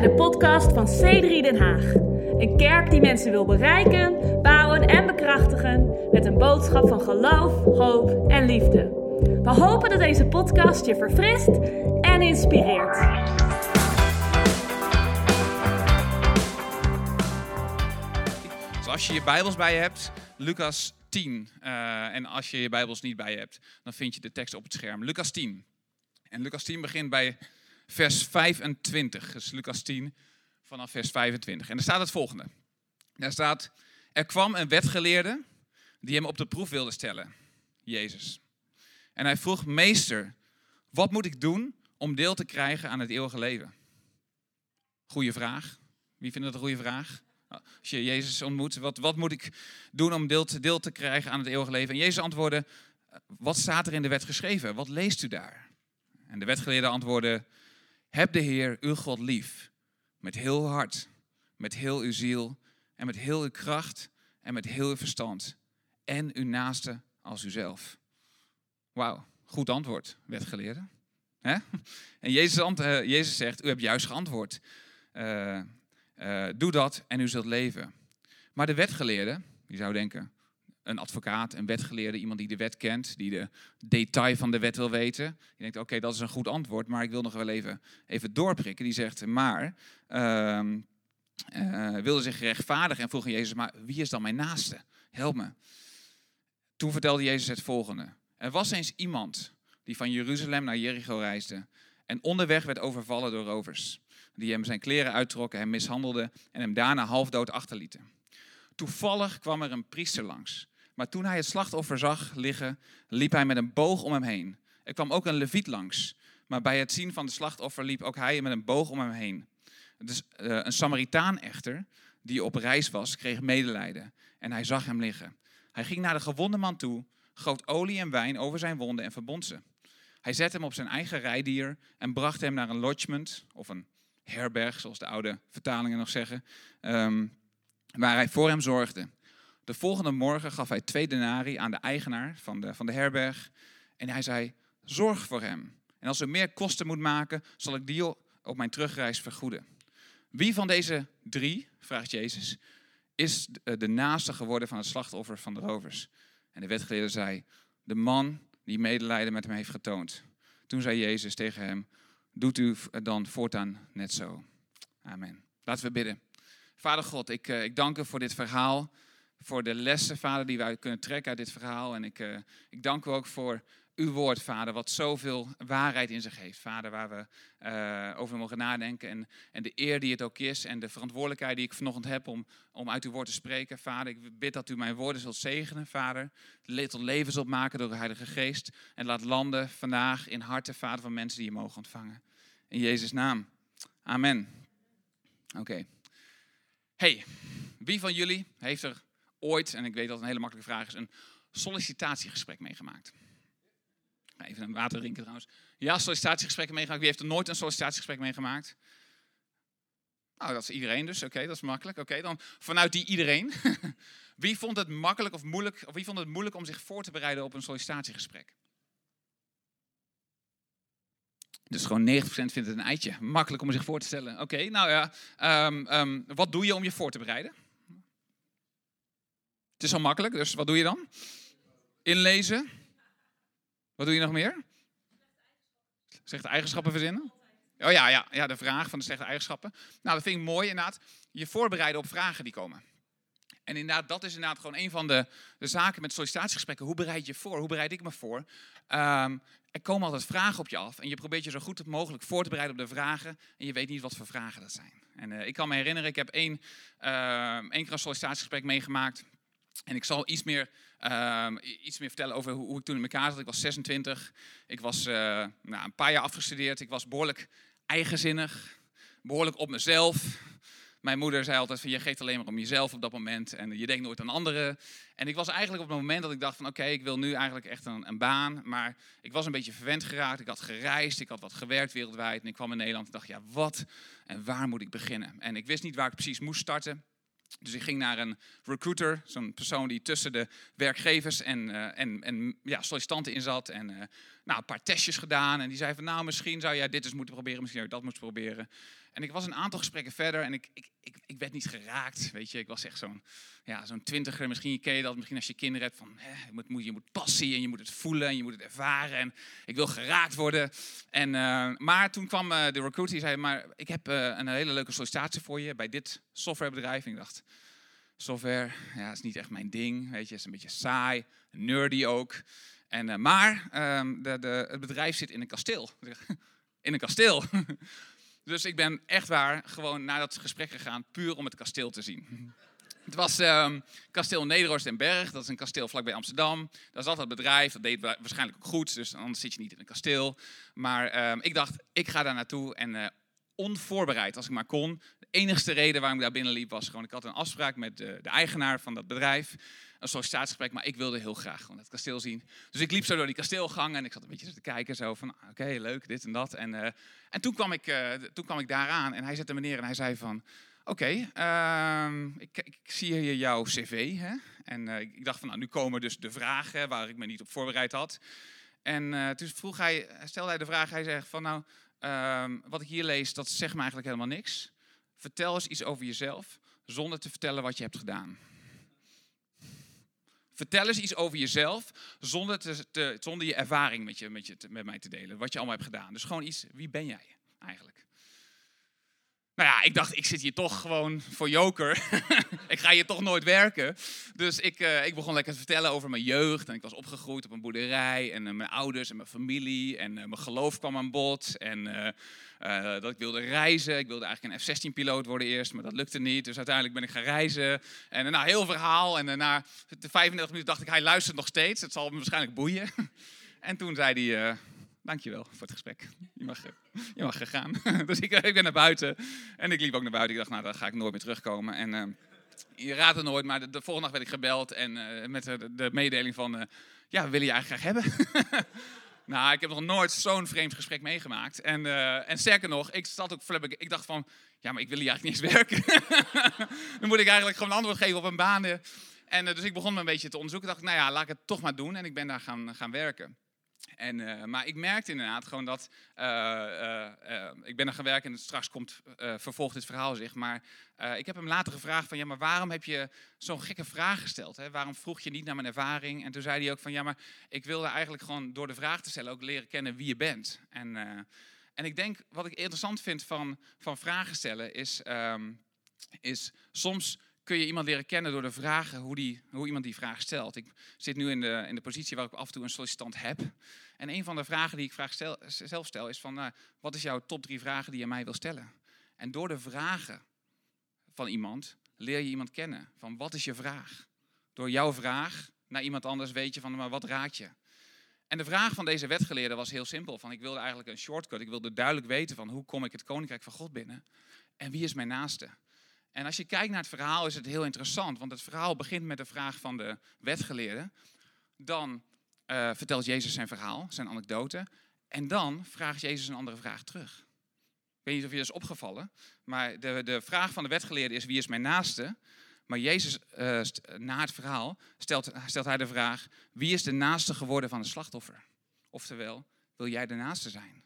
bij de podcast van C3 Den Haag. Een kerk die mensen wil bereiken, bouwen en bekrachtigen met een boodschap van geloof, hoop en liefde. We hopen dat deze podcast je verfrist en inspireert. Dus als je je Bijbels bij je hebt, Lucas 10. eh, en als je je Bijbels niet bij je hebt, dan vind je de tekst op het scherm. Lucas 10. En Lucas 10 begint bij vers 25. Dus Lucas 10 vanaf vers 25. En er staat het volgende. Daar staat, er kwam een wetgeleerde die hem op de proef wilde stellen. Jezus. En hij vroeg, meester, wat moet ik doen om deel te krijgen aan het eeuwige leven? Goeie vraag. Wie vindt dat een goede vraag? Als je Jezus ontmoet, wat, wat moet ik doen om deel te, deel te krijgen aan het eeuwige leven? En Jezus antwoordde, wat staat er in de wet geschreven? Wat leest u daar? En de wetgeleerde antwoordde, heb de Heer uw God lief, met heel uw hart, met heel uw ziel en met heel uw kracht en met heel uw verstand. En uw naaste als uzelf. Wauw, goed antwoord, wetgeleerde. Hè? En Jezus, eh, Jezus zegt, u hebt juist geantwoord. Eh, doe dat en u zult leven. Maar de wetgeleerde, je zou denken, een advocaat, een wetgeleerde, iemand die de wet kent, die de detail van de wet wil weten. Je denkt, oké, dat is een goed antwoord, maar ik wil nog wel even, even doorprikken. Die zegt, maar ehm, eh, wilde zich rechtvaardigen en vroeg aan Jezus, maar wie is dan mijn naaste? Help me. Toen vertelde Jezus het volgende. Er was eens iemand die van Jeruzalem naar Jericho reisde en onderweg werd overvallen door rovers die hem zijn kleren uittrokken, hem mishandelden en hem daarna halfdood achterlieten. Toevallig kwam er een priester langs, maar toen hij het slachtoffer zag liggen, liep hij met een boog om hem heen. Er kwam ook een leviet langs, maar bij het zien van de slachtoffer liep ook hij met een boog om hem heen. Dus uh, een Samaritaan echter, die op reis was, kreeg medelijden en hij zag hem liggen. Hij ging naar de gewonde man toe, goot olie en wijn over zijn wonden en verbond ze. Hij zette hem op zijn eigen rijdier en bracht hem naar een lodgement of een herberg, zoals de oude vertalingen nog zeggen, um, waar hij voor hem zorgde. De volgende morgen gaf hij twee denari aan de eigenaar van de, van de herberg en hij zei, zorg voor hem. En als er meer kosten moet maken, zal ik die op mijn terugreis vergoeden. Wie van deze drie, vraagt Jezus, is de naaste geworden van het slachtoffer van de rovers? En de wetgeleerde zei, de man die medelijden met hem heeft getoond. Toen zei Jezus tegen hem, doet u dan voortaan net zo. Amen. Laten we bidden. Vader God, ik, uh, ik dank u voor dit verhaal. Voor de lessen, Vader, die wij kunnen trekken uit dit verhaal. En ik, uh, ik dank u ook voor uw woord, Vader, wat zoveel waarheid in zich heeft. Vader, waar we uh, over mogen nadenken. En, en de eer die het ook is. En de verantwoordelijkheid die ik vanochtend heb om, om uit uw woord te spreken. Vader, ik bid dat u mijn woorden zult zegenen, Vader. Tot leven zult maken door de Heilige Geest. En laat landen vandaag in harten, Vader, van mensen die je mogen ontvangen. In Jezus' naam. Amen. Oké. Hey, wie van jullie heeft er ooit, en ik weet dat het een hele makkelijke vraag is, een sollicitatiegesprek meegemaakt? Even een water drinken trouwens. Ja, sollicitatiegesprekken meegemaakt. Wie heeft er nooit een sollicitatiegesprek meegemaakt? Nou, dat is iedereen dus. Oké, dat is makkelijk. Oké, dan vanuit die iedereen. wie vond het makkelijk of moeilijk, of wie vond het moeilijk om zich voor te bereiden op een sollicitatiegesprek? Dus gewoon 90% vindt het een eitje. Makkelijk om zich voor te stellen. Oké, nou ja. Um, um, wat doe je om je voor te bereiden? Het is al makkelijk, dus wat doe je dan? Inlezen. Wat doe je nog meer? Slechte eigenschappen verzinnen? Oh ja, ja, ja, de vraag van de slechte eigenschappen. Nou, dat vind ik mooi inderdaad. Je voorbereiden op vragen die komen. En inderdaad, dat is inderdaad gewoon een van de, de zaken met sollicitatiegesprekken. Hoe bereid je voor? Hoe bereid ik me voor? Um, er komen altijd vragen op je af. En je probeert je zo goed mogelijk voor te bereiden op de vragen. En je weet niet wat voor vragen dat zijn. En uh, ik kan me herinneren, ik heb één, uh, één keer een sollicitatiegesprek meegemaakt. En ik zal iets meer, uh, iets meer vertellen over hoe, hoe, ik toen in elkaar zat. Ik was 26. Ik was uh, nou, een paar jaar afgestudeerd. Ik was behoorlijk eigenzinnig. Behoorlijk op mezelf. Mijn moeder zei altijd van je geeft alleen maar om jezelf op dat moment en je denkt nooit aan anderen. En ik was eigenlijk op het moment dat ik dacht van oké, ik wil nu eigenlijk echt een, een, baan. Maar ik was een beetje verwend geraakt. Ik had gereisd, ik had wat gewerkt wereldwijd. En ik kwam in Nederland en dacht ja, wat en waar moet ik beginnen? En ik wist niet waar ik precies moest starten. Dus ik ging naar een recruiter, zo'n persoon die tussen de werkgevers en, uh, en, en ja, sollicitanten in zat. En uh, nou, een paar testjes gedaan. En die zei van nou, misschien zou jij dit eens moeten proberen, misschien zou je dat moeten proberen. En ik was een aantal gesprekken verder en ik, ik, ik, ik werd niet geraakt. Weet je, ik was echt zo'n ja, zo'n twintiger. Misschien ken je dat, misschien als je kinderen hebt. Van, hè, je, moet, je moet passie en je moet het voelen en je moet het ervaren. En ik wil geraakt worden. En, uh, maar toen kwam uh, de recruiter die zei, maar ik heb uh, een hele leuke sollicitatie voor je bij dit softwarebedrijf. En ik dacht, software, ja, is niet echt mijn ding. Weet je, is een beetje saai, nerdy ook. En, maar um, de, de, het bedrijf zit in een kasteel. in een kasteel. Dus ik ben echt waar gewoon naar dat gesprek gegaan, puur om het kasteel te zien. Het was um, kasteel Nederhorst en Berg, dat is een kasteel vlakbij Amsterdam. Dat is altijd het bedrijf, dat deed waarschijnlijk ook goed, dus anders zit je niet in een kasteel. Maar um, ik dacht, ik ga daar naartoe en uh, onvoorbereid als ik maar kon. Enigste reden waarom ik daar binnen liep was gewoon, ik had een afspraak met de, de eigenaar van dat bedrijf een sollicitatiesgesprek, maar ik wilde heel graag gewoon het kasteel zien. Dus ik liep zo door die kasteelgang en ik zat een beetje te kijken, zo van, oké, okay, leuk, dit en dat. En, uh, en toen, kwam ik, uh, toen kwam ik daar aan en hij zette me neer en hij zei van, oké, uh, ik, ik, zie hier jouw cv. Hè? En uh, ik dacht van, nou, nu komen dus de vragen waar ik me niet op voorbereid had. En toen vroeg hij, stelde hij de vraag, hij zegt van, nou, ehm, wat ik hier lees, dat zegt me eigenlijk helemaal niks. Vertel eens iets over jezelf, zonder te vertellen wat je hebt gedaan. Vertel eens iets over jezelf zonder, te, zonder je ervaring met, je, met, je, met mij te delen. Wat je allemaal hebt gedaan. Dus gewoon iets, wie ben jij eigenlijk? Nou ja, ik dacht, ik zit hier toch gewoon voor joker. ik ga hier toch nooit werken. Dus ik, uh, ik begon lekker te vertellen over mijn jeugd. En ik was opgegroeid op een boerderij. En uh, mijn ouders en mijn familie. En uh, mijn geloof kwam aan bod. En dat ik wilde reizen. Ik wilde eigenlijk een F-16-piloot worden eerst. Maar dat lukte niet. Dus uiteindelijk ben ik gaan reizen. En nou, heel verhaal. En na de 35 minuten dacht ik, hij luistert nog steeds. Het zal hem waarschijnlijk boeien. en toen zei hij Dankjewel voor het gesprek. Je mag, je mag gaan. dus ik, ik ben naar buiten. En ik liep ook naar buiten. Ik dacht, nou, dan ga ik nooit meer terugkomen. En uh, je raadt het nooit, maar de, de, volgende dag werd ik gebeld. En uh, met de, de, mededeling van, uh, ja, wil je eigenlijk graag hebben? nou, ik heb nog nooit zo'n vreemd gesprek meegemaakt. En, en sterker nog, ik zat ook flabberg. Ik dacht van, ja, maar ik wil hier eigenlijk niet werken. dan moet ik eigenlijk gewoon antwoord geven op een baan. En dus ik begon me een beetje te onderzoeken. Ik dacht, nou ja, laat ik het toch maar doen. En ik ben daar gaan, gaan werken. En, uh, maar ik merkte inderdaad gewoon dat. Uh, uh, ik ben er gaan werken en straks komt vervolgt dit verhaal zich. Maar ik heb hem later gevraagd: van ja, maar waarom heb je zo'n gekke vraag gesteld? Hè? Waarom vroeg je niet naar mijn ervaring? En toen zei hij ook: van ja, maar ik wilde eigenlijk gewoon door de vraag te stellen ook leren kennen wie je bent. En, en ik denk, wat ik interessant vind van, van vragen stellen, is, um, is soms kun je iemand leren kennen door de vragen hoe, die, hoe iemand die vraag stelt. Ik zit nu in de, in de positie waar ik af en toe een sollicitant heb. En een van de vragen die ik vraag stel, zelf stel is van, uh, wat is jouw top drie vragen die je mij wil stellen? En door de vragen van iemand leer je iemand kennen. Van wat is je vraag? Door jouw vraag naar iemand anders weet je van, maar wat raad je? En de vraag van deze wetgeleerde was heel simpel. Van, ik wilde eigenlijk een shortcut. Ik wilde duidelijk weten van hoe kom ik het koninkrijk van God binnen? En wie is mijn naaste? En als je kijkt naar het verhaal is het heel interessant, want het verhaal begint met de vraag van de wetgeleerde. Dan uh, vertelt Jezus zijn verhaal, zijn anekdote. En dan vraagt Jezus een andere vraag terug. Ik weet niet of je dat is opgevallen, maar de, de vraag van de wetgeleerde is wie is mijn naaste? Maar Jezus, uh, na het verhaal, stelt, stelt hij de vraag, wie is de naaste geworden van het slachtoffer? Oftewel, wil jij de naaste zijn?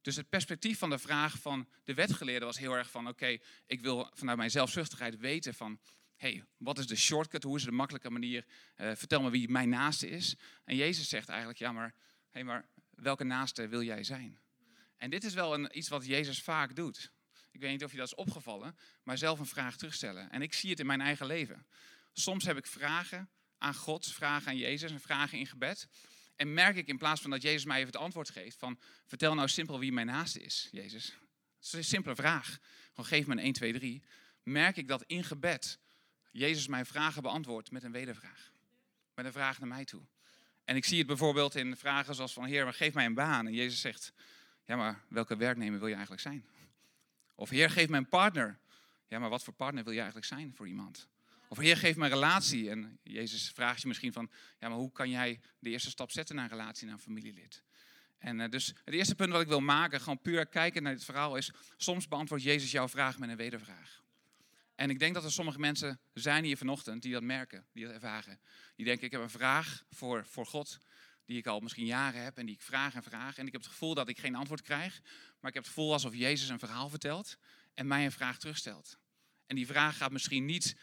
Dus het perspectief van de vraag van de wetgeleerde was heel erg van: oké, ik wil vanuit mijn zelfzuchtigheid weten van. hey, wat is de shortcut? Hoe is de makkelijke manier? Uh, vertel me wie mijn naaste is. En Jezus zegt eigenlijk: ja, maar, hey, maar welke naaste wil jij zijn? En dit is wel een, iets wat Jezus vaak doet. Ik weet niet of je dat is opgevallen, maar zelf een vraag terugstellen. En ik zie het in mijn eigen leven. Soms heb ik vragen aan God, vragen aan Jezus en vragen in gebed. En merk ik in plaats van dat Jezus mij even het antwoord geeft van vertel nou simpel wie mijn naaste is, Jezus. Het is een simpele vraag. Gewoon geef me een 1, 2, 3. Merk ik dat in gebed Jezus mijn vragen beantwoordt met een wedervraag. Met een vraag naar mij toe. En ik zie het bijvoorbeeld in vragen zoals van Heer, geef mij een baan. En Jezus zegt, ja maar welke werknemer wil je eigenlijk zijn? Of Heer, geef mij een partner. Ja maar wat voor partner wil je eigenlijk zijn voor iemand? Of Heer, geef me een relatie. En Jezus vraagt je misschien van, ja, maar hoe kan jij de eerste stap zetten naar een relatie, naar een familielid? En uh, dus het eerste punt wat ik wil maken, gewoon puur kijken naar dit verhaal, is soms beantwoordt Jezus jouw vraag met een wedervraag. En ik denk dat er sommige mensen zijn hier vanochtend die dat merken, die dat ervaren. Die denken, ik heb een vraag voor, voor God, die ik al misschien jaren heb en die ik vraag en vraag. En ik heb het gevoel dat ik geen antwoord krijg, maar ik heb het gevoel alsof Jezus een verhaal vertelt en mij een vraag terugstelt. En die vraag gaat misschien niet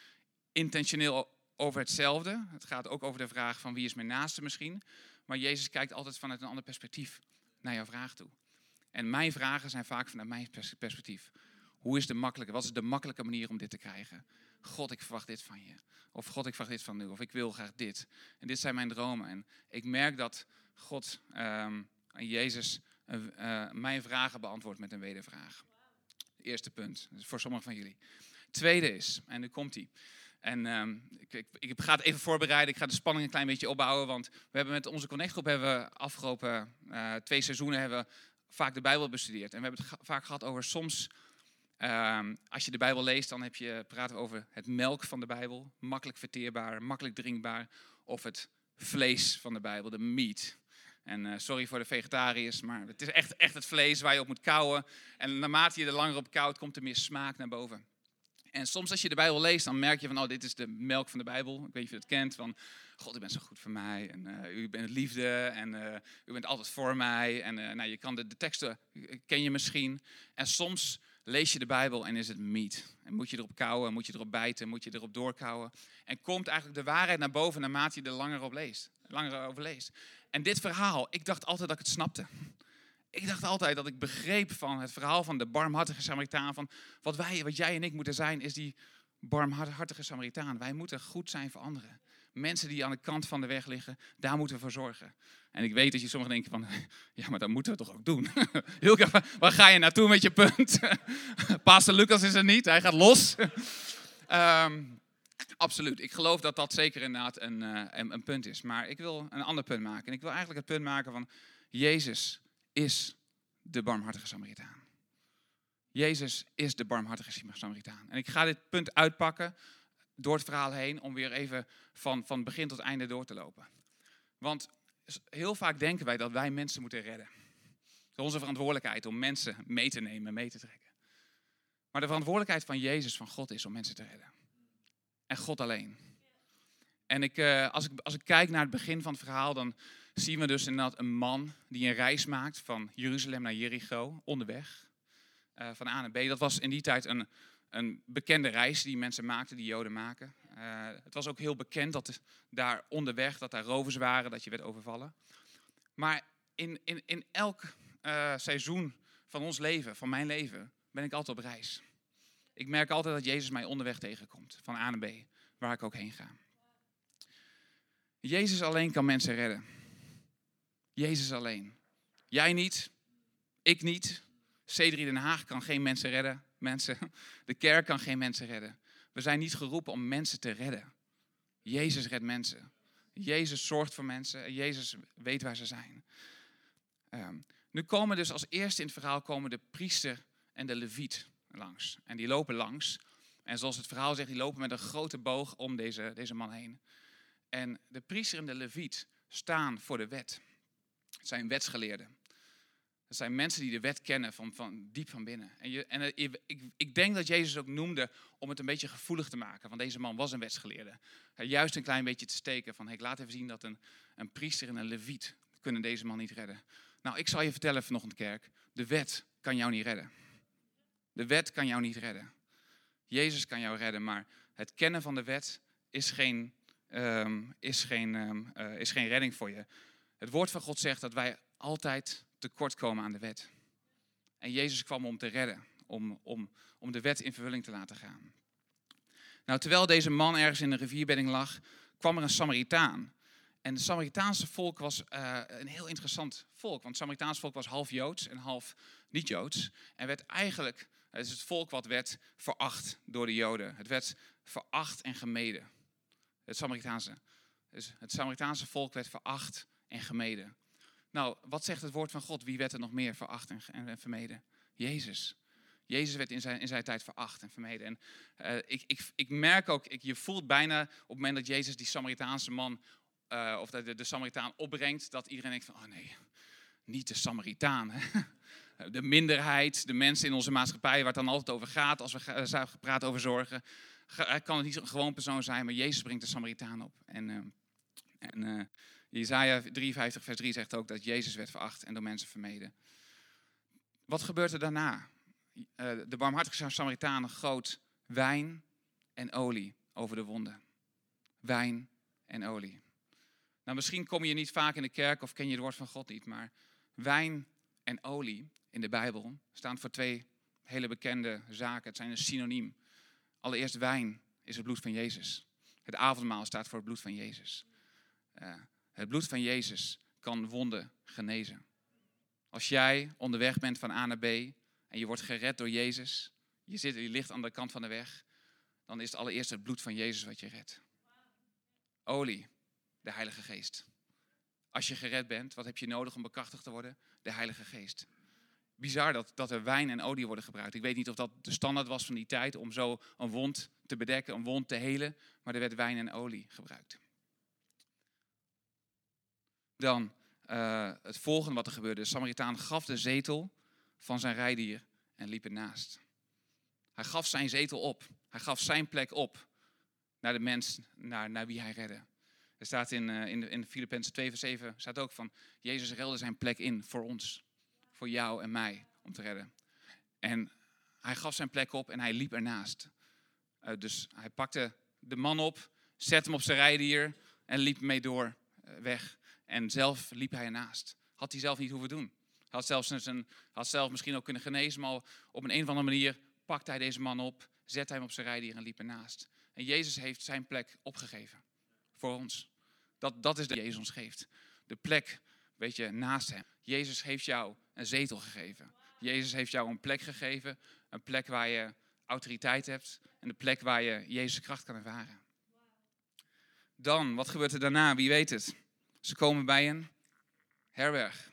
intentioneel over hetzelfde. Het gaat ook over de vraag van wie is mijn naaste misschien. Maar Jezus kijkt altijd vanuit een ander perspectief naar jouw vraag toe. En mijn vragen zijn vaak vanuit mijn perspectief. Hoe is de makkelijke, wat is de makkelijke manier om dit te krijgen? God, ik verwacht dit van je. Of God, ik verwacht dit van u. Of ik wil graag dit. En dit zijn mijn dromen. En ik merk dat God um, en Jezus uh, mijn vragen beantwoordt met een wedervraag. Eerste punt, voor sommigen van jullie. Tweede is, en nu komt hij. En um, ik, ik, ik, ga het even voorbereiden. Ik ga de spanning een klein beetje opbouwen. Want we hebben met onze connectgroep hebben we afgelopen uh, twee seizoenen hebben vaak de Bijbel bestudeerd. En we hebben het vaak gehad over soms. Um, als je de Bijbel leest, dan heb je, praten we over het melk van de Bijbel. Makkelijk verteerbaar, makkelijk drinkbaar. Of het vlees van de Bijbel, de meat. En uh, sorry voor de vegetariërs, maar het is echt, echt het vlees waar je op moet kouwen. En naarmate je er langer op koudt, komt er meer smaak naar boven. En soms als je de Bijbel leest, dan merk je van, oh, dit is de melk van de Bijbel. Ik weet niet of je het kent, van, God, u bent zo goed voor mij. En uh, u bent liefde en uh, u bent altijd voor mij. En uh, nou, je kan de, de teksten, ken je misschien. En soms lees je de Bijbel en is het meat. En moet je erop kouwen, moet je erop bijten, moet je erop doorkouwen. En komt eigenlijk de waarheid naar boven naarmate je er langer, op leest, langer over leest. En dit verhaal, ik dacht altijd dat ik het snapte. Ik dacht altijd dat ik begreep van het verhaal van de barmhartige Samaritaan. Van wat, wij, wat jij en ik moeten zijn, is die barmhartige Samaritaan. Wij moeten goed zijn voor anderen. Mensen die aan de kant van de weg liggen, daar moeten we voor zorgen. En ik weet dat je sommigen denken van, ja, maar dat moeten we toch ook doen. Hilke, waar ga je naartoe met je punt? Pastor Lucas is er niet, hij gaat los. um, absoluut, ik geloof dat dat zeker inderdaad uh, een, een punt is. Maar ik wil een ander punt maken. En ik wil eigenlijk het punt maken van, Jezus is de barmhartige Samaritaan. Jezus is de barmhartige Samaritaan. En ik ga dit punt uitpakken door het verhaal heen om weer even van, van begin tot einde door te lopen. Want heel vaak denken wij dat wij mensen moeten redden. Het is onze verantwoordelijkheid om mensen mee te nemen, mee te trekken. Maar de verantwoordelijkheid van Jezus, van God, is om mensen te redden. En God alleen. En ik, uh, als, ik, als ik kijk naar het begin van het verhaal, dan zien we dus inderdaad een man die een reis maakt van Jeruzalem naar Jericho, onderweg, uh, van A naar B. Dat was in die tijd een, een bekende reis die mensen maakten, die Joden maken. Uh, het was ook heel bekend dat daar onderweg, dat daar rovers waren, dat je werd overvallen. Maar in, in, in elk uh, seizoen van ons leven, van mijn leven, ben ik altijd op reis. Ik merk altijd dat Jezus mij onderweg tegenkomt, van A naar B, waar ik ook heen ga. Jezus alleen kan mensen redden. Jezus alleen. Jij niet, ik niet. C3 Den Haag kan geen mensen redden. Mensen. De kerk kan geen mensen redden. We zijn niet geroepen om mensen te redden. Jezus redt mensen. Jezus zorgt voor mensen. Jezus weet waar ze zijn. Um, nu komen dus als eerste in het verhaal komen de priester en de leviet langs. En die lopen langs. En zoals het verhaal zegt, die lopen met een grote boog om deze, deze man heen. En de priester en de leviet staan voor de wet. Zijn wetsgeleerden. Dat zijn mensen die de wet kennen van, van diep van binnen. En, je, en ik, ik, denk dat Jezus ook noemde om het een beetje gevoelig te maken. Want deze man was een wetsgeleerde. Juist een klein beetje te steken van, ik laat even zien dat een, een priester en een leviet kunnen deze man niet redden. Nou, ik zal je vertellen vanochtend kerk, de wet kan jou niet redden. De wet kan jou niet redden. Jezus kan jou redden, maar het kennen van de wet is geen, um, is geen, um, uh, is geen redding voor je. Het woord van God zegt dat wij altijd tekortkomen aan de wet. En Jezus kwam om te redden, om, om, om de wet in vervulling te laten gaan. Nou, terwijl deze man ergens in een rivierbedding lag, kwam er een Samaritaan. En het Samaritaanse volk was uh, een heel interessant volk. Want het Samaritaanse volk was half Joods en half niet-Joods. En werd eigenlijk, het is het volk wat werd veracht door de Joden. Het werd veracht en gemeden. Het Samaritaanse. Het Samaritaanse volk werd veracht en gemeden. Nou, wat zegt het woord van God? Wie werd er nog meer veracht en, en, vermeden? Jezus. Jezus werd in zijn, in zijn tijd veracht en vermeden. En uh, ik, ik, ik merk ook, ik, je voelt bijna op het moment dat Jezus die Samaritaanse man, uh, of de, de Samaritaan opbrengt, dat iedereen denkt van, oh nee, niet de Samaritaan. De minderheid, de mensen in onze maatschappij waar het dan altijd over gaat, als we uh, praten over zorgen. Kan het niet een gewoon persoon zijn, maar Jezus brengt de Samaritaan op. En, en Jezaja 53 vers 3 zegt ook dat Jezus werd veracht en door mensen vermeden. Wat gebeurt er daarna? uh, de barmhartige Samaritaan goot wijn en olie over de wonden. Wijn en olie. Nou, misschien kom je niet vaak in de kerk of ken je het woord van God niet, maar wijn en olie in de Bijbel staan voor twee hele bekende zaken. Het zijn een synoniem. Allereerst wijn is het bloed van Jezus. Het avondmaal staat voor het bloed van Jezus. Uh, het bloed van Jezus kan wonden genezen. Als jij onderweg bent van A naar B en je wordt gered door Jezus, je, zit, je ligt aan de kant van de weg, dan is het allereerst het bloed van Jezus wat je redt. Olie, de Heilige Geest. Als je gered bent, wat heb je nodig om bekrachtigd te worden? De Heilige Geest. Bizar dat, dat er wijn en olie worden gebruikt. Ik weet niet of dat de standaard was van die tijd om zo een wond te bedekken, een wond te helen, maar er werd wijn en olie gebruikt. Dan uh, het volgende wat er gebeurde. De Samaritaan gaf de zetel van zijn rijdier en liep ernaast. Hij gaf zijn zetel op. Hij gaf zijn plek op naar de mens naar, naar wie hij redde. Er staat in, uh, in, in Filippenzen 2 vers 7 staat ook van, Jezus ruilde zijn plek in voor ons. Voor jou en mij om te redden. En hij gaf zijn plek op en hij liep ernaast. Uh, dus hij pakte de man op, zette hem op zijn rijdier en liep mee door weg. En zelf liep hij ernaast. Had hij zelf niet hoeven doen. Had, zelfs zijn, had zelf misschien ook kunnen genezen, maar op een, een of andere manier pakte hij deze man op, zette hem op zijn rijdier en liep ernaast. En Jezus heeft zijn plek opgegeven voor ons. Dat, dat is de Jezus ons geeft. De plek, weet je, naast hem. Jezus heeft jou een zetel gegeven. Jezus heeft jou een plek gegeven, een plek waar je autoriteit hebt en de plek waar je Jezus' kracht kan ervaren. Dan, wat gebeurt er daarna? Wie weet het? Ze komen bij een herberg.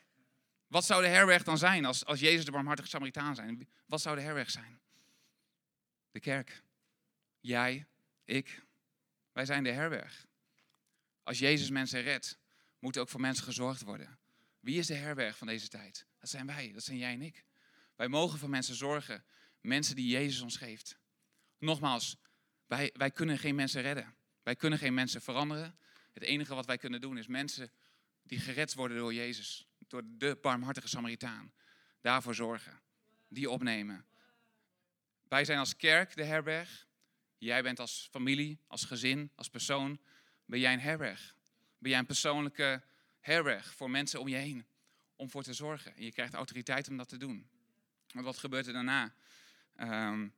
Wat zou de herberg dan zijn als, als Jezus de barmhartige Samaritaan zijn? Wat zou de herberg zijn? De kerk. Jij, ik. Wij zijn de herberg. Als Jezus mensen redt, moet ook voor mensen gezorgd worden. Wie is de herberg van deze tijd? Dat zijn wij, dat zijn jij en ik. Wij mogen voor mensen zorgen. Mensen die Jezus ons geeft. Nogmaals, wij, wij kunnen geen mensen redden. Wij kunnen geen mensen veranderen. Het enige wat wij kunnen doen is mensen die gered worden door Jezus, door de barmhartige Samaritaan, daarvoor zorgen. Die opnemen. Wij zijn als kerk de herberg. Jij bent als familie, als gezin, als persoon, ben jij een herberg. Ben jij een persoonlijke herberg voor mensen om je heen, om voor te zorgen. En je krijgt autoriteit om dat te doen. Want wat gebeurt er daarna? Um,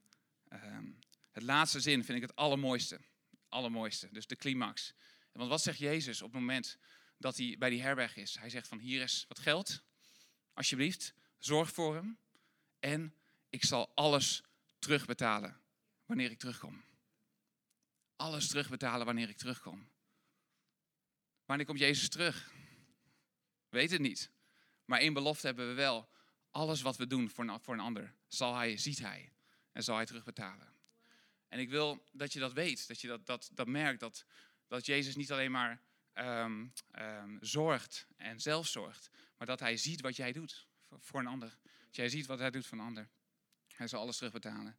um, het laatste zin vind ik het allermooiste. Allermooiste, dus de climax. Want wat zegt Jezus op het moment dat hij bij die herberg is? Hij zegt van hier is wat geld, alsjeblieft, zorg voor hem en ik zal alles terugbetalen wanneer ik terugkom. Alles terugbetalen wanneer ik terugkom. Wanneer komt Jezus terug? Weet het niet. Maar één belofte hebben we wel. Alles wat we doen voor een, voor een ander, zal hij, ziet hij en zal hij terugbetalen. En ik wil dat je dat weet, dat je dat, dat, dat merkt, dat, dat Jezus niet alleen maar um, um, zorgt en zelf zorgt, maar dat hij ziet wat jij doet voor, voor een ander. Dat jij ziet wat hij doet voor een ander. Hij zal alles terugbetalen.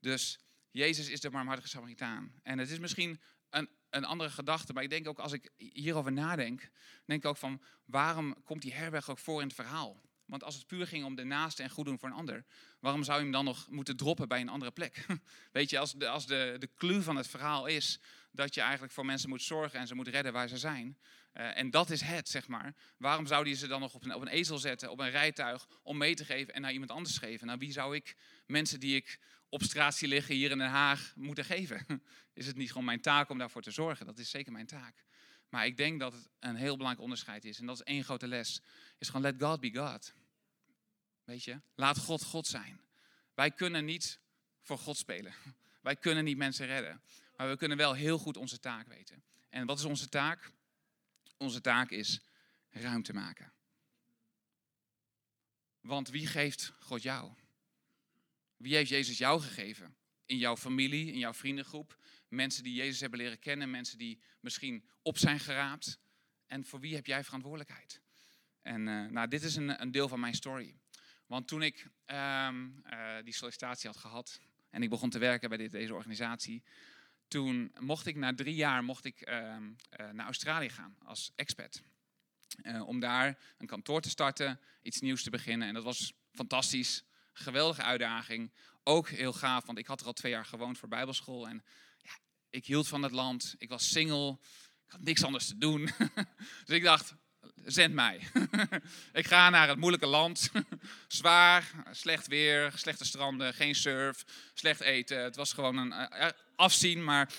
Dus Jezus is de barmhartige Samaritaan. En het is misschien een, een andere gedachte, maar ik denk ook als ik hierover nadenk, denk ik ook van waarom komt die herberg ook voor in het verhaal? Want als het puur ging om de naaste en goed doen voor een ander, waarom zou je hem dan nog moeten droppen bij een andere plek? Weet je, als de, als de, de clue van het verhaal is dat je eigenlijk voor mensen moet zorgen en ze moet redden waar ze zijn. Uh, en dat is het, zeg maar. Waarom zou die ze dan nog op een, op een ezel zetten, op een rijtuig, om mee te geven en naar iemand anders geven? Nou, wie zou ik mensen die ik op straat zie liggen hier in Den Haag moeten geven? Is het niet gewoon mijn taak om daarvoor te zorgen? Dat is zeker mijn taak. Maar ik denk dat het een heel belangrijk onderscheid is. En dat is één grote les. Is gewoon let God be God. Weet je? Laat God God zijn. Wij kunnen niet voor God spelen. Wij kunnen niet mensen redden. Maar we kunnen wel heel goed onze taak weten. En wat is onze taak? Onze taak is ruimte maken. Want wie geeft God jou? Wie heeft Jezus jou gegeven? In jouw familie, in jouw vriendengroep. Mensen die Jezus hebben leren kennen. Mensen die misschien op zijn geraapt. En voor wie heb jij verantwoordelijkheid? En uh, nou, dit is een, een, deel van mijn story. Want toen ik um, uh, die sollicitatie had gehad en ik begon te werken bij deze organisatie, toen mocht ik na drie jaar mocht ik, uh, uh, naar Australië gaan als expat. Om daar een kantoor te starten, iets nieuws te beginnen. En dat was fantastisch. Geweldige uitdaging. Ook heel gaaf, want ik had er al twee jaar gewoond voor Bijbelschool. En ik hield van het land. Ik was single. Ik had niks anders te doen. dus ik dacht, zend mij. ik ga naar het moeilijke land. Zwaar, slecht weer, slechte stranden, geen surf, slecht eten. Het was gewoon een uh, afzien, maar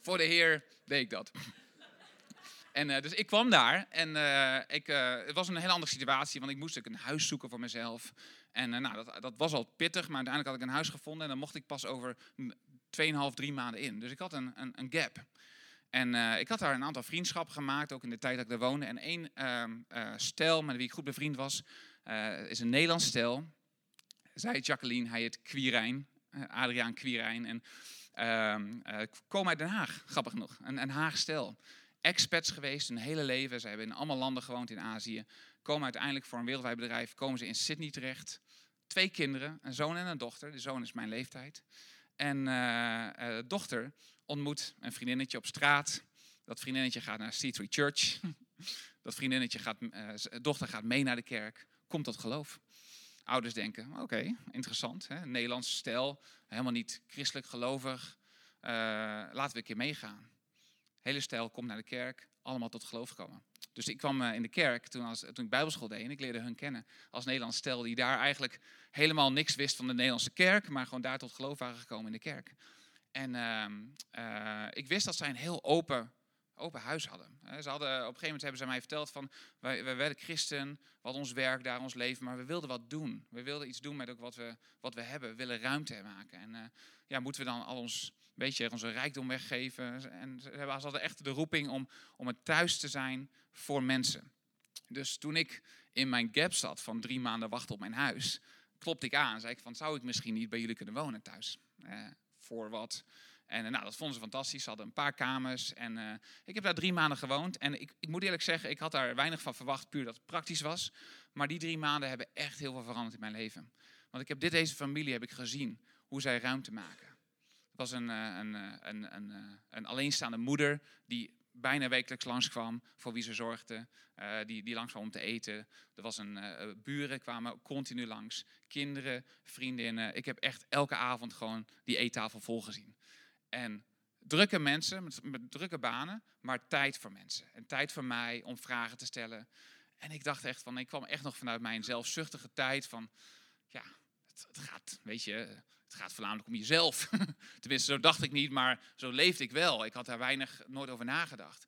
voor de Heer deed ik dat. En uh, dus ik kwam daar en ik, het was een hele andere situatie, want ik moest ook een huis zoeken voor mezelf. En nou, dat, dat was al pittig, maar uiteindelijk had ik een huis gevonden en dan mocht ik pas over 2,5, 3 maanden in. Dus ik had een, een, een gap. En uh, ik had daar een aantal vriendschappen gemaakt, ook in de tijd dat ik daar woonde. En één uh, stel met wie ik goed bevriend was, is een Nederlands stel. Zij Jacqueline, hij heet Quirijn, Adriaan Quirijn. En ehm, komen uit Den Haag, grappig genoeg. Een, een Haag stel. Expats geweest, hun hele leven. Ze hebben in allemaal landen gewoond in Azië. Komen uiteindelijk voor een wereldwijd bedrijf, komen ze in Sydney terecht. Twee kinderen, een zoon en een dochter. De zoon is mijn leeftijd. En de dochter ontmoet een vriendinnetje op straat. Dat vriendinnetje gaat naar C3 Church. Dat vriendinnetje gaat, uh, dochter gaat mee naar de kerk, komt tot geloof. Ouders denken, oké, interessant. Hè? Nederlandse stijl, helemaal niet christelijk gelovig. Uh, laten we een keer meegaan. Hele stijl komt naar de kerk, allemaal tot geloof komen. Dus ik kwam uh, in de kerk toen, als, toen ik bijbelschool deed en ik leerde hun kennen als Nederlands stel die daar eigenlijk helemaal niks wist van de Nederlandse kerk, maar gewoon daar tot geloof waren gekomen in de kerk. En uh, ik wist dat zij een heel open, open huis hadden. Ze hadden. Op een gegeven moment hebben ze mij verteld van, wij, wij werden christen, hadden ons werk daar, ons leven, maar we wilden wat doen. We wilden iets doen met ook wat we, wat we hebben, we willen ruimte maken. En uh, ja, moeten we dan al ons, beetje onze rijkdom weggeven? En ze hadden echt de roeping om, om het thuis te zijn voor mensen. Dus toen ik in mijn gap zat van drie maanden wachten op mijn huis, klopte ik aan. Zei ik van, zou ik misschien niet bij jullie kunnen wonen thuis? Uh, voor wat. En nou, dat vonden ze fantastisch. Ze hadden een paar kamers. En uh, ik heb daar drie maanden gewoond. En ik, ik, moet eerlijk zeggen, ik had daar weinig van verwacht, puur dat het praktisch was. Maar die drie maanden hebben echt heel veel veranderd in mijn leven. Want ik heb dit, deze familie heb ik gezien, hoe zij ruimte maken. Was een, een, een, een, een alleenstaande moeder die bijna wekelijks langskwam, voor wie ze zorgde, uh, die, die langskwam om te eten. Er was een uh, buren kwamen continu langs, kinderen, vriendinnen. Ik heb echt elke avond gewoon die eettafel volgezien. En drukke mensen, met, met, drukke banen, maar tijd voor mensen. En tijd voor mij om vragen te stellen. En ik dacht echt van, ik kwam echt nog vanuit mijn zelfzuchtige tijd van, ja, het, het gaat, weet je, het gaat voornamelijk om jezelf. Tenminste, zo dacht ik niet, maar zo leefde ik wel. Ik had daar weinig nooit over nagedacht.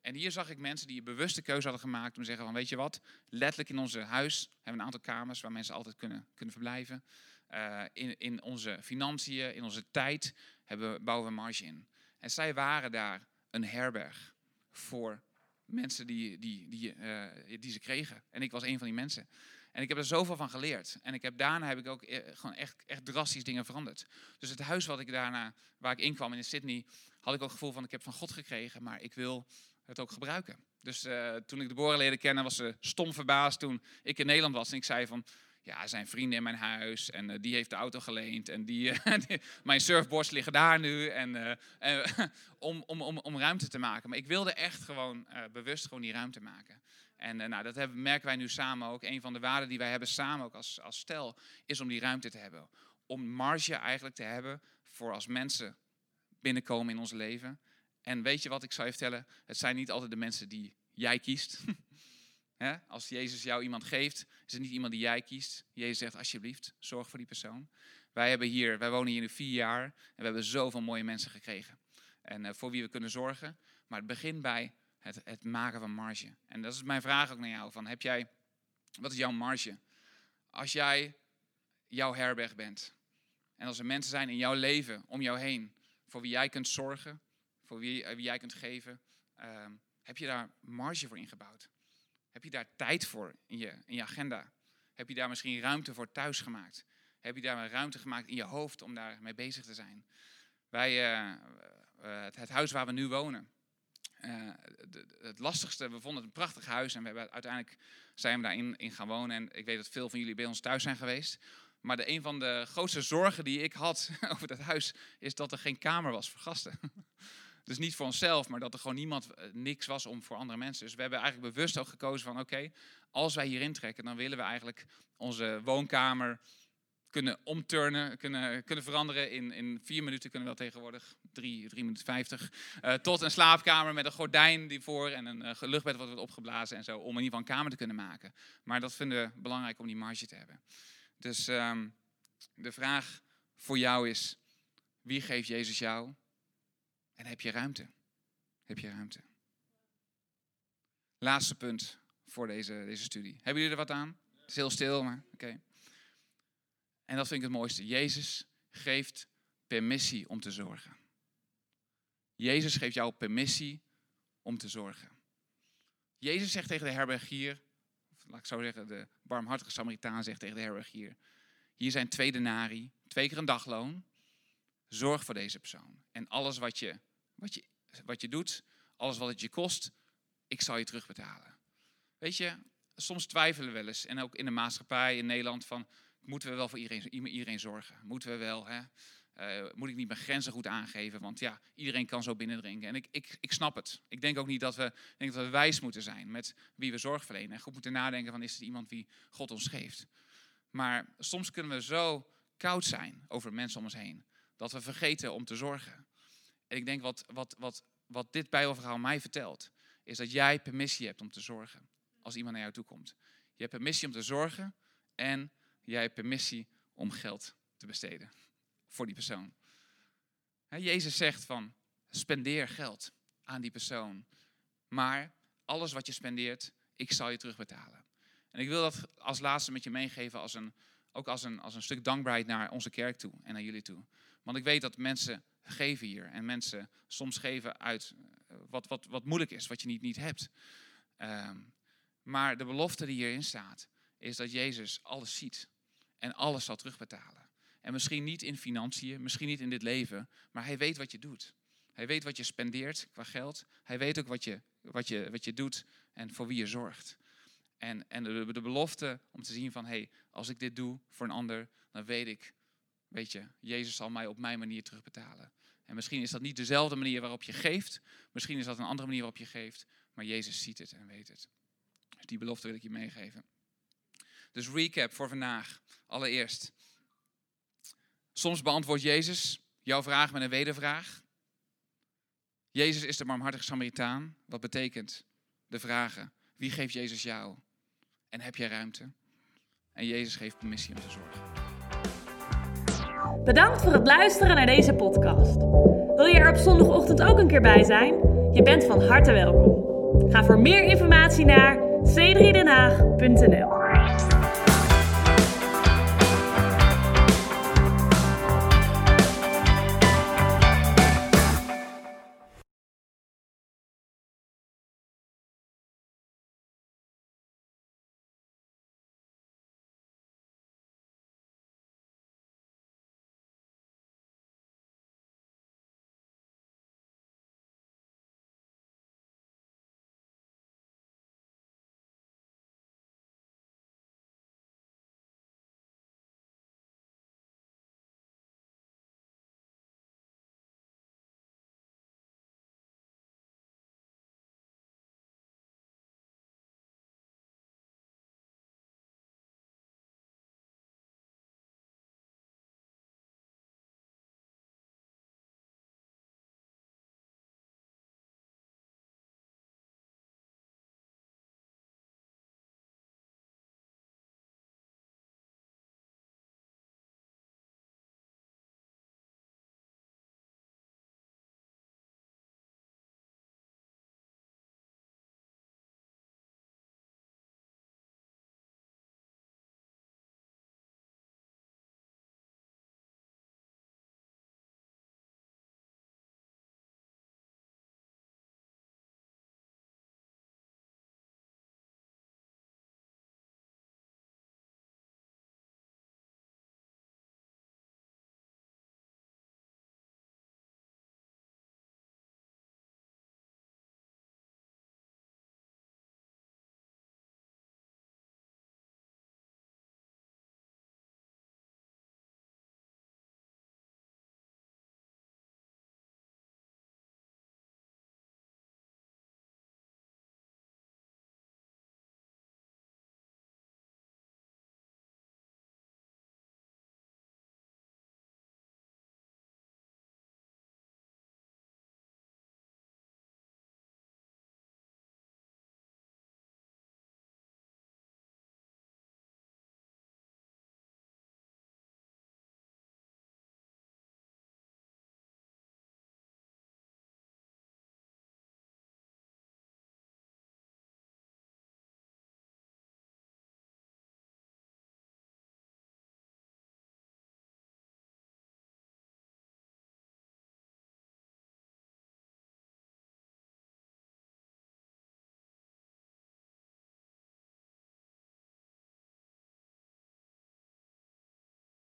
En hier zag ik mensen die een bewuste keuze hadden gemaakt om te zeggen van, weet je wat, letterlijk in onze huis hebben we een aantal kamers waar mensen altijd kunnen, kunnen verblijven. Uh, in, in onze financiën, in onze tijd hebben, bouwen we marge in. En zij waren daar een herberg voor mensen die, die, die, uh, die ze kregen. En ik was een van die mensen. En ik heb er zoveel van geleerd. En ik heb, daarna heb ik ook eh, gewoon echt, echt drastisch dingen veranderd. Dus het huis wat ik daarna, waar ik in kwam in Sydney, had ik ook het gevoel van ik heb van God gekregen, maar ik wil het ook gebruiken. Dus uh, toen ik de boren leerde kennen, was ze stom verbaasd toen ik in Nederland was. En ik zei van, ja, zijn vrienden in mijn huis en uh, die heeft de auto geleend. En die, die mijn surfboards liggen daar nu. En, om, om, om, om ruimte te maken. Maar ik wilde echt gewoon bewust gewoon die ruimte maken. En uh, nou, dat hebben, merken wij nu samen ook. Een van de waarden die wij hebben samen ook als, als stel, is om die ruimte te hebben. Om marge eigenlijk te hebben voor als mensen binnenkomen in ons leven. En weet je wat ik zou je vertellen? Het zijn niet altijd de mensen die jij kiest. als Jezus jou iemand geeft, is het niet iemand die jij kiest. Jezus zegt alsjeblieft, zorg voor die persoon. Wij, hebben hier, wij wonen hier nu vier jaar en we hebben zoveel mooie mensen gekregen. En uh, voor wie we kunnen zorgen. Maar het begint bij het, het maken van marge. En dat is mijn vraag ook naar jou. Van, heb jij, wat is jouw marge? Als jij jouw herberg bent. En als er mensen zijn in jouw leven, om jou heen, voor wie jij kunt zorgen, voor wie, wie jij kunt geven, uh, heb je daar marge voor ingebouwd? Heb je daar tijd voor in je, in je agenda? Heb je daar misschien ruimte voor thuis gemaakt? Heb je daar ruimte gemaakt in je hoofd om daar mee bezig te zijn? Wij, uh, het, het huis waar we nu wonen, uh, het lastigste, we vonden het een prachtig huis en we hebben, uiteindelijk zijn we daarin in gaan wonen. En ik weet dat veel van jullie bij ons thuis zijn geweest. Maar de, een van de grootste zorgen die ik had over dat huis is dat er geen kamer was voor gasten. Dus niet voor onszelf, maar dat er gewoon niemand, eh, niks was om voor andere mensen. Dus we hebben eigenlijk bewust ook gekozen van oké, als wij hier intrekken, dan willen we eigenlijk onze woonkamer kunnen omturnen, kunnen, kunnen veranderen. In, in vier minuten kunnen we wel tegenwoordig, drie, drie minuten vijftig. Uh, tot een slaapkamer met een gordijn die voor en een uh, luchtbed wat wordt opgeblazen en zo. Om in ieder geval een kamer te kunnen maken. Maar dat vinden we belangrijk om die marge te hebben. Dus um, de vraag voor jou is, wie geeft Jezus jou? En heb je ruimte? Heb je ruimte? Laatste punt voor deze, deze studie. Hebben jullie er wat aan? Het is heel stil, maar oké. En dat vind ik het mooiste. Jezus geeft permissie om te zorgen. Jezus geeft jou permissie om te zorgen. Jezus zegt tegen de herbergier, of laat ik zo zeggen, de barmhartige Samaritaan zegt tegen de herbergier: Hier zijn twee denari, twee keer een dagloon. Zorg voor deze persoon. En alles wat je, wat je, wat je doet, alles wat het je kost, ik zal je terugbetalen. Weet je, soms twijfelen we wel eens, en ook in de maatschappij in Nederland, van moeten we wel voor iedereen, iedereen zorgen? Moeten we wel, hè? Uh, moet ik niet mijn grenzen goed aangeven? Want ja, iedereen kan zo binnendringen. En ik, ik, ik snap het. Ik denk ook niet dat we, denk dat we wijs moeten zijn met wie we zorg verlenen. En goed moeten nadenken van, is het iemand wie God ons geeft? Maar soms kunnen we zo koud zijn over mensen om ons heen, dat we vergeten om te zorgen. En ik denk wat, wat, wat, wat dit Bijbelverhaal mij vertelt, is dat jij permissie hebt om te zorgen als iemand naar jou toe komt. Je hebt permissie om te zorgen en jij hebt permissie om geld te besteden voor die persoon. Jezus zegt van, spendeer geld aan die persoon. Maar alles wat je spendeert, ik zal je terugbetalen. En ik wil dat als laatste met je meegeven, als een, ook als een, als een stuk dankbaarheid naar onze kerk toe en naar jullie toe. Want ik weet dat mensen geven hier en mensen soms geven uit eh, wat, wat, wat moeilijk is, wat je niet, niet hebt. Um, maar de belofte die hierin staat, is dat Jezus alles ziet en alles zal terugbetalen. En misschien niet in financiën, misschien niet in dit leven, maar hij weet wat je doet. Hij weet wat je spendeert qua geld. Hij weet ook wat je, wat je, wat je doet en voor wie je zorgt. En, en de, de belofte om te zien van, hé, hey, als ik dit doe voor een ander, dan weet ik, weet je, Jezus zal mij op mijn manier terugbetalen. En misschien is dat niet dezelfde manier waarop je geeft, misschien is dat een andere manier waarop je geeft, maar Jezus ziet het en weet het. Dus die belofte wil ik je meegeven. Dus recap voor vandaag. Allereerst. Soms beantwoordt Jezus jouw vraag met een wedervraag. Jezus is de barmhartige Samaritaan. Wat betekent de vragen? Wie geeft Jezus jou? En heb jij ruimte? En Jezus geeft permissie om te zorgen. Bedankt voor het luisteren naar deze podcast. Wil je er op zondagochtend ook een keer bij zijn? Je bent van harte welkom. Ga voor meer informatie naar c3denhaag.nl